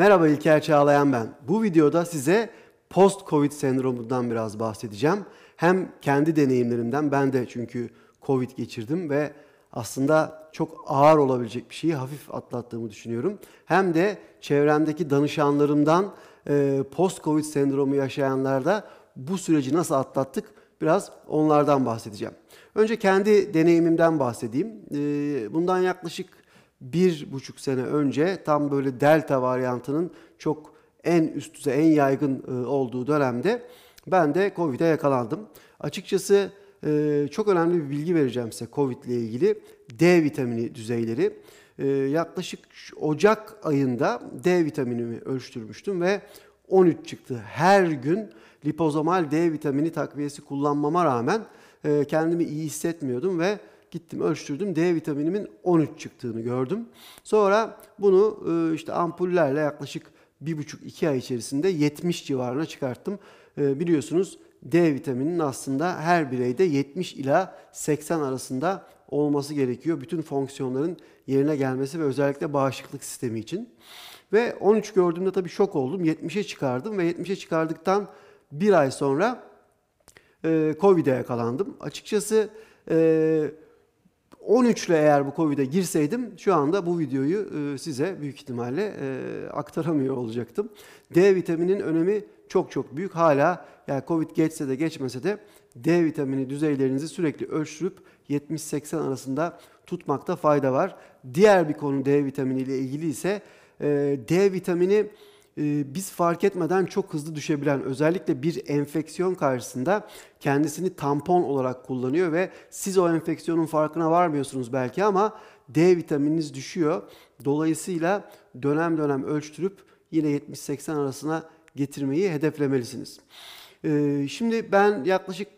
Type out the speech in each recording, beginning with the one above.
Merhaba İlker Çağlayan ben. Bu videoda size post-covid sendromundan biraz bahsedeceğim. Hem kendi deneyimlerimden ben de çünkü covid geçirdim ve aslında çok ağır olabilecek bir şeyi hafif atlattığımı düşünüyorum. Hem de çevremdeki danışanlarımdan e, post-covid sendromu yaşayanlarda bu süreci nasıl atlattık biraz onlardan bahsedeceğim. Önce kendi deneyimimden bahsedeyim. E, bundan yaklaşık bir buçuk sene önce tam böyle delta varyantının çok en üst düzey, en yaygın e, olduğu dönemde ben de Covid'e yakalandım. Açıkçası e, çok önemli bir bilgi vereceğim size Covid ile ilgili. D vitamini düzeyleri. E, yaklaşık Ocak ayında D vitaminimi ölçtürmüştüm ve 13 çıktı. Her gün lipozomal D vitamini takviyesi kullanmama rağmen kendimi iyi hissetmiyordum ve Gittim ölçtürdüm. D vitaminimin 13 çıktığını gördüm. Sonra bunu e, işte ampullerle yaklaşık 1,5-2 ay içerisinde 70 civarına çıkarttım. E, biliyorsunuz D vitamininin aslında her bireyde 70 ila 80 arasında olması gerekiyor. Bütün fonksiyonların yerine gelmesi ve özellikle bağışıklık sistemi için. Ve 13 gördüğümde tabii şok oldum. 70'e çıkardım ve 70'e çıkardıktan bir ay sonra e, Covid'e yakalandım. Açıkçası e, 13 ile eğer bu Covid'e girseydim şu anda bu videoyu e, size büyük ihtimalle e, aktaramıyor olacaktım. D vitaminin önemi çok çok büyük. Hala yani Covid geçse de geçmese de D vitamini düzeylerinizi sürekli ölçtürüp 70-80 arasında tutmakta fayda var. Diğer bir konu D vitamini ile ilgili ise e, D vitamini biz fark etmeden çok hızlı düşebilen özellikle bir enfeksiyon karşısında kendisini tampon olarak kullanıyor ve siz o enfeksiyonun farkına varmıyorsunuz belki ama D vitamininiz düşüyor. Dolayısıyla dönem dönem ölçtürüp yine 70-80 arasına getirmeyi hedeflemelisiniz. Ee, şimdi ben yaklaşık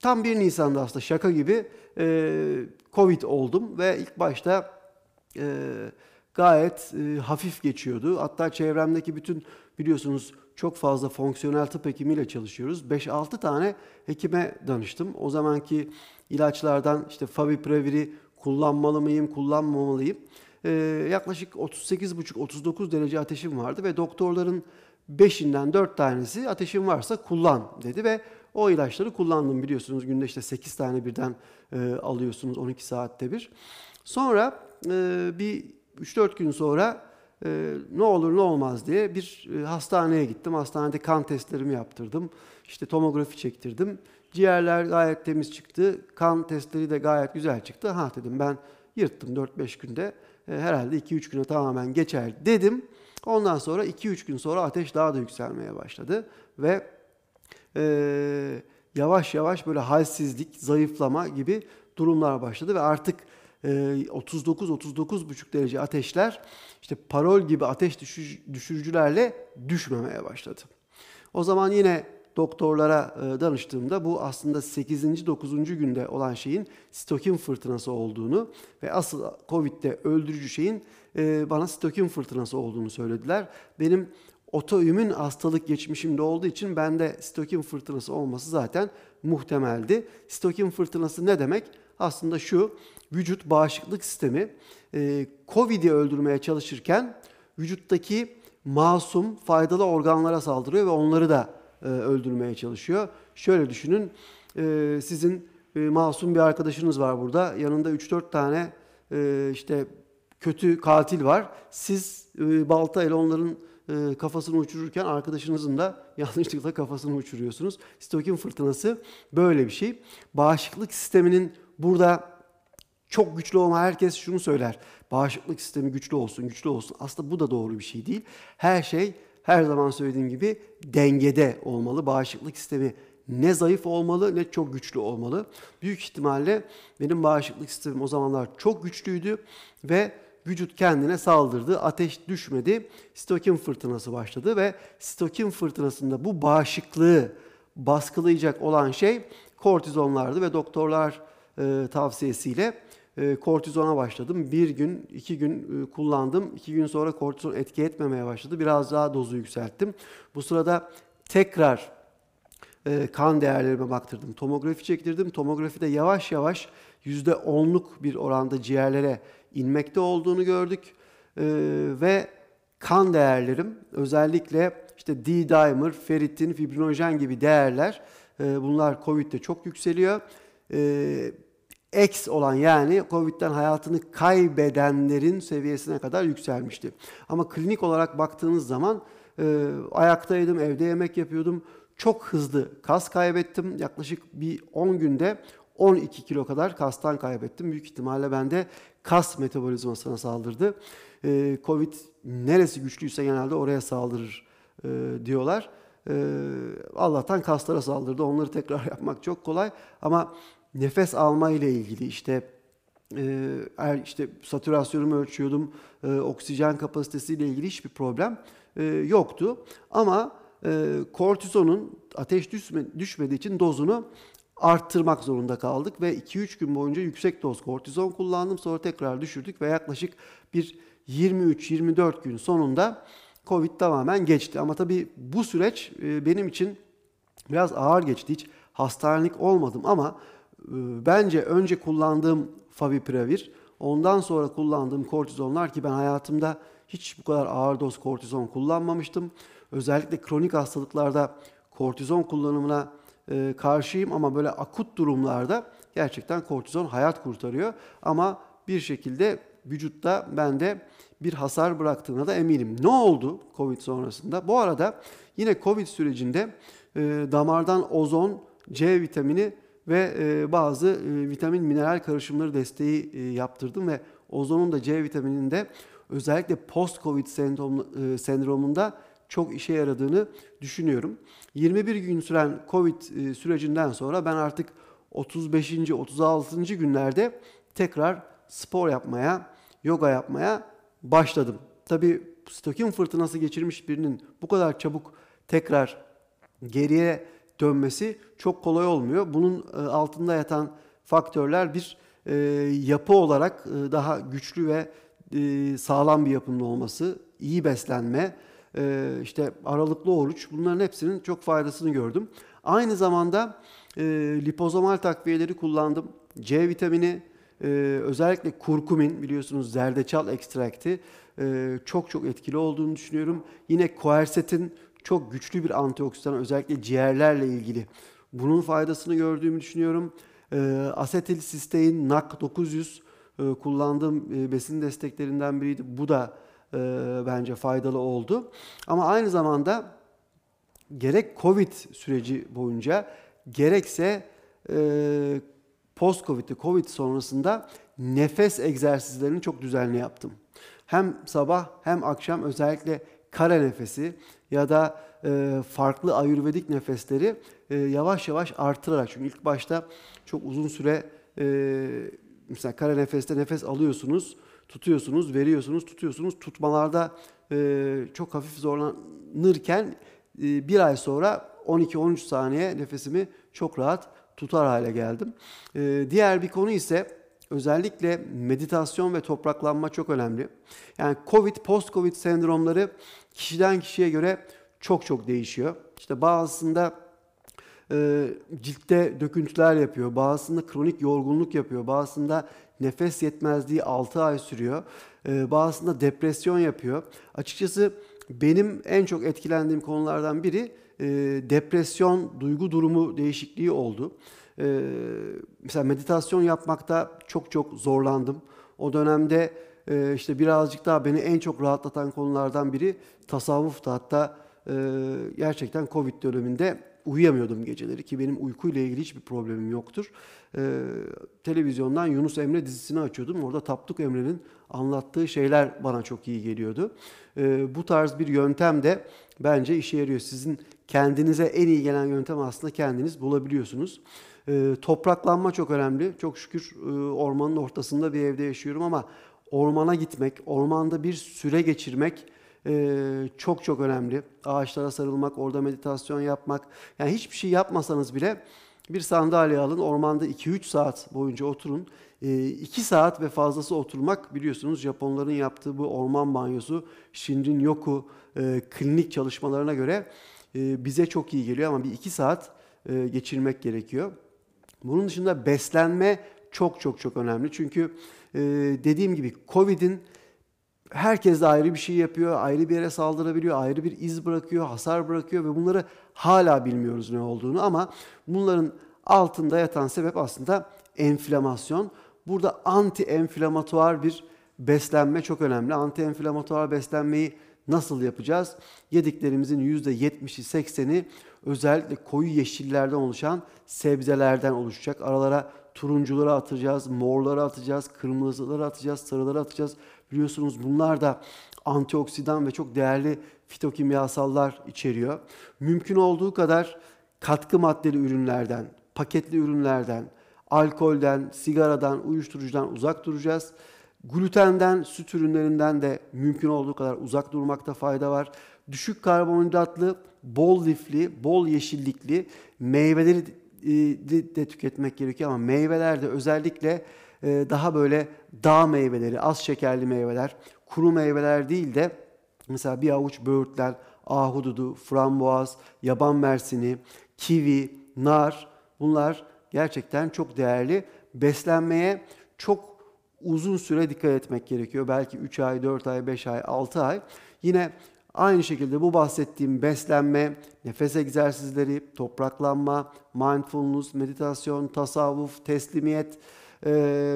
tam 1 Nisan'da aslında şaka gibi e, Covid oldum ve ilk başta e, gayet e, hafif geçiyordu. Hatta çevremdeki bütün biliyorsunuz çok fazla fonksiyonel tıp hekimiyle çalışıyoruz. 5-6 tane hekime danıştım. O zamanki ilaçlardan işte Favipiraviri kullanmalı mıyım, kullanmamalıyım. Ee, yaklaşık 38,5-39 derece ateşim vardı ve doktorların 5'inden 4 tanesi ateşin varsa kullan dedi ve o ilaçları kullandım biliyorsunuz. Günde işte 8 tane birden e, alıyorsunuz 12 saatte bir. Sonra e, bir 3-4 gün sonra e, ne olur ne olmaz diye bir e, hastaneye gittim. Hastanede kan testlerimi yaptırdım. İşte tomografi çektirdim. Ciğerler gayet temiz çıktı. Kan testleri de gayet güzel çıktı. Ha dedim ben yırttım 4-5 günde. E, herhalde 2-3 güne tamamen geçer dedim. Ondan sonra 2-3 gün sonra ateş daha da yükselmeye başladı. Ve e, yavaş yavaş böyle halsizlik, zayıflama gibi durumlar başladı. Ve artık 39-39,5 ee, derece ateşler işte parol gibi ateş düşürücülerle düşmemeye başladı. O zaman yine doktorlara e, danıştığımda bu aslında 8. 9. günde olan şeyin sitokin fırtınası olduğunu ve asıl Covid'de öldürücü şeyin e, bana sitokin fırtınası olduğunu söylediler. Benim otoimmün hastalık geçmişimde olduğu için bende sitokin fırtınası olması zaten muhtemeldi. Sitokin fırtınası ne demek? Aslında şu, vücut bağışıklık sistemi e, COVID'i öldürmeye çalışırken vücuttaki masum, faydalı organlara saldırıyor ve onları da e, öldürmeye çalışıyor. Şöyle düşünün, e, sizin masum bir arkadaşınız var burada. Yanında 3-4 tane işte kötü katil var. Siz balta ile onların kafasını uçururken arkadaşınızın da yanlışlıkla kafasını uçuruyorsunuz. Stokin fırtınası böyle bir şey. Bağışıklık sisteminin burada çok güçlü olma herkes şunu söyler. Bağışıklık sistemi güçlü olsun, güçlü olsun. Aslında bu da doğru bir şey değil. Her şey her zaman söylediğim gibi dengede olmalı. Bağışıklık sistemi ne zayıf olmalı ne çok güçlü olmalı. Büyük ihtimalle benim bağışıklık sistemim o zamanlar çok güçlüydü ve vücut kendine saldırdı. Ateş düşmedi. Stokin fırtınası başladı ve stokin fırtınasında bu bağışıklığı baskılayacak olan şey kortizonlardı ve doktorlar e, tavsiyesiyle e, kortizona başladım. Bir gün, iki gün e, kullandım. İki gün sonra kortizon etki etmemeye başladı. Biraz daha dozu yükselttim. Bu sırada tekrar e, kan değerlerime baktırdım. Tomografi çektirdim. Tomografide yavaş yavaş yüzde onluk bir oranda ciğerlere inmekte olduğunu gördük. Ve kan değerlerim özellikle işte D-dimer, ferritin, fibrinojen gibi değerler e, bunlar COVID'de çok yükseliyor. E, X olan yani COVID'den hayatını kaybedenlerin seviyesine kadar yükselmişti. Ama klinik olarak baktığınız zaman e, ayaktaydım, evde yemek yapıyordum. Çok hızlı kas kaybettim. Yaklaşık bir 10 günde 12 kilo kadar kastan kaybettim. Büyük ihtimalle bende kas metabolizmasına saldırdı. E, Covid neresi güçlüyse genelde oraya saldırır e, diyorlar. E, Allah'tan kaslara saldırdı. Onları tekrar yapmak çok kolay. Ama nefes alma ile ilgili işte e, işte satürasyonumu ölçüyordum, e, oksijen kapasitesi ile ilgili hiçbir problem e, yoktu. Ama e, kortizonun ateş düşme, düşmediği için dozunu arttırmak zorunda kaldık ve 2-3 gün boyunca yüksek doz kortizon kullandım. Sonra tekrar düşürdük ve yaklaşık bir 23-24 gün sonunda Covid tamamen geçti. Ama tabii bu süreç e, benim için biraz ağır geçti. Hiç hastanelik olmadım ama bence önce kullandığım favipiravir, ondan sonra kullandığım kortizonlar ki ben hayatımda hiç bu kadar ağır doz kortizon kullanmamıştım. Özellikle kronik hastalıklarda kortizon kullanımına e, karşıyım ama böyle akut durumlarda gerçekten kortizon hayat kurtarıyor. Ama bir şekilde vücutta bende bir hasar bıraktığına da eminim. Ne oldu Covid sonrasında? Bu arada yine Covid sürecinde e, damardan ozon, C vitamini ve e, bazı e, vitamin mineral karışımları desteği e, yaptırdım ve ozonun da C vitamininde özellikle post-Covid sendrom, sendromunda çok işe yaradığını düşünüyorum. 21 gün süren Covid sürecinden sonra ben artık 35. 36. günlerde tekrar spor yapmaya, yoga yapmaya başladım. Tabii stokin fırtınası geçirmiş birinin bu kadar çabuk tekrar geriye dönmesi çok kolay olmuyor. Bunun e, altında yatan faktörler bir e, yapı olarak daha güçlü ve sağlam bir yapının olması, iyi beslenme, e, işte aralıklı oruç bunların hepsinin çok faydasını gördüm. Aynı zamanda e, lipozomal takviyeleri kullandım. C vitamini, e, özellikle kurkumin biliyorsunuz zerdeçal ekstrakti e, çok çok etkili olduğunu düşünüyorum. Yine koersetin çok güçlü bir antioksidan özellikle ciğerlerle ilgili. Bunun faydasını gördüğümü düşünüyorum. E, asetil sistein NAC 900 e, kullandığım e, besin desteklerinden biriydi. Bu da e, bence faydalı oldu. Ama aynı zamanda gerek Covid süreci boyunca gerekse e, post Covid'de Covid sonrasında nefes egzersizlerini çok düzenli yaptım. Hem sabah hem akşam özellikle kare nefesi ya da e, farklı ayurvedik nefesleri e, yavaş yavaş artırarak çünkü ilk başta çok uzun süre e, mesela kare nefeste nefes alıyorsunuz tutuyorsunuz, veriyorsunuz, tutuyorsunuz. Tutmalarda e, çok hafif zorlanırken e, bir ay sonra 12-13 saniye nefesimi çok rahat tutar hale geldim. E, diğer bir konu ise özellikle meditasyon ve topraklanma çok önemli. Yani Covid, post-Covid sendromları kişiden kişiye göre çok çok değişiyor. İşte bazısında e, ciltte döküntüler yapıyor, bazısında kronik yorgunluk yapıyor, bazısında nefes yetmezliği 6 ay sürüyor, e, bazısında depresyon yapıyor. Açıkçası benim en çok etkilendiğim konulardan biri e, depresyon duygu durumu değişikliği oldu. E, mesela meditasyon yapmakta çok çok zorlandım. O dönemde e, işte birazcık daha beni en çok rahatlatan konulardan biri tasavvuftu. Hatta e, gerçekten Covid döneminde uyuyamıyordum geceleri ki benim uykuyla ilgili hiçbir problemim yoktur. Ee, televizyondan Yunus Emre dizisini açıyordum. Orada Tapduk Emre'nin anlattığı şeyler bana çok iyi geliyordu. Ee, bu tarz bir yöntem de bence işe yarıyor. Sizin kendinize en iyi gelen yöntem aslında kendiniz bulabiliyorsunuz. Ee, topraklanma çok önemli. Çok şükür e, ormanın ortasında bir evde yaşıyorum ama ormana gitmek, ormanda bir süre geçirmek e, çok çok önemli. Ağaçlara sarılmak, orada meditasyon yapmak. Yani hiçbir şey yapmasanız bile bir sandalye alın, ormanda 2-3 saat boyunca oturun. 2 e, saat ve fazlası oturmak biliyorsunuz Japonların yaptığı bu orman banyosu Shinrin Yoku e, klinik çalışmalarına göre e, bize çok iyi geliyor ama bir 2 saat e, geçirmek gerekiyor. Bunun dışında beslenme çok çok çok önemli. Çünkü dediğim gibi Covid'in herkes de ayrı bir şey yapıyor, ayrı bir yere saldırabiliyor, ayrı bir iz bırakıyor, hasar bırakıyor ve bunları hala bilmiyoruz ne olduğunu ama bunların altında yatan sebep aslında enflamasyon. Burada anti enflamatuar bir beslenme çok önemli. Anti enflamatuar beslenmeyi nasıl yapacağız? Yediklerimizin %70'i 80'i özellikle koyu yeşillerden oluşan sebzelerden oluşacak. Aralara turuncuları atacağız, morları atacağız, kırmızıları atacağız, sarıları atacağız. Biliyorsunuz bunlar da antioksidan ve çok değerli fitokimyasallar içeriyor. Mümkün olduğu kadar katkı maddeli ürünlerden, paketli ürünlerden, alkolden, sigaradan, uyuşturucudan uzak duracağız. Glutenden, süt ürünlerinden de mümkün olduğu kadar uzak durmakta fayda var. Düşük karbonhidratlı, bol lifli, bol yeşillikli meyveleri e, de tüketmek gerekiyor ama meyvelerde özellikle daha böyle dağ meyveleri, az şekerli meyveler, kuru meyveler değil de mesela bir avuç böğürtlen, ahududu, frambuaz, yaban mersini, kivi, nar bunlar gerçekten çok değerli. Beslenmeye çok uzun süre dikkat etmek gerekiyor. Belki 3 ay, 4 ay, 5 ay, 6 ay. Yine aynı şekilde bu bahsettiğim beslenme, nefes egzersizleri, topraklanma, mindfulness, meditasyon, tasavvuf, teslimiyet,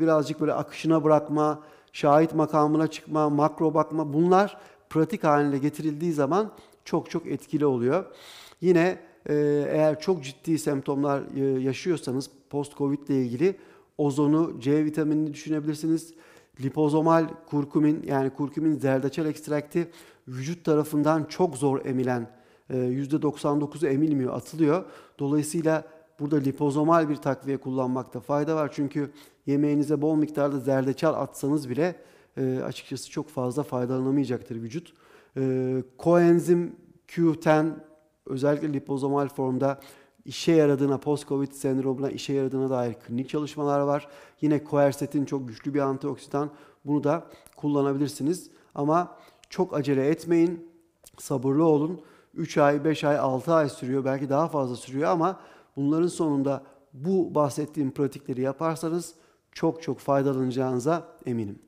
birazcık böyle akışına bırakma, şahit makamına çıkma, makro bakma bunlar pratik haline getirildiği zaman çok çok etkili oluyor. Yine eğer çok ciddi semptomlar yaşıyorsanız post-covid ile ilgili ozonu, C vitaminini düşünebilirsiniz. Lipozomal kurkumin yani kurkumin zerdeçal ekstrakti vücut tarafından çok zor emilen %99'u e, emilmiyor, atılıyor. Dolayısıyla burada lipozomal bir takviye kullanmakta fayda var. Çünkü yemeğinize bol miktarda zerdeçal atsanız bile e, açıkçası çok fazla faydalanamayacaktır vücut. E, koenzim Q10 özellikle lipozomal formda işe yaradığına, post-covid sendromuna işe yaradığına dair klinik çalışmalar var. Yine koersetin çok güçlü bir antioksidan. Bunu da kullanabilirsiniz. Ama çok acele etmeyin. Sabırlı olun. 3 ay, 5 ay, 6 ay sürüyor. Belki daha fazla sürüyor ama bunların sonunda bu bahsettiğim pratikleri yaparsanız çok çok faydalanacağınıza eminim.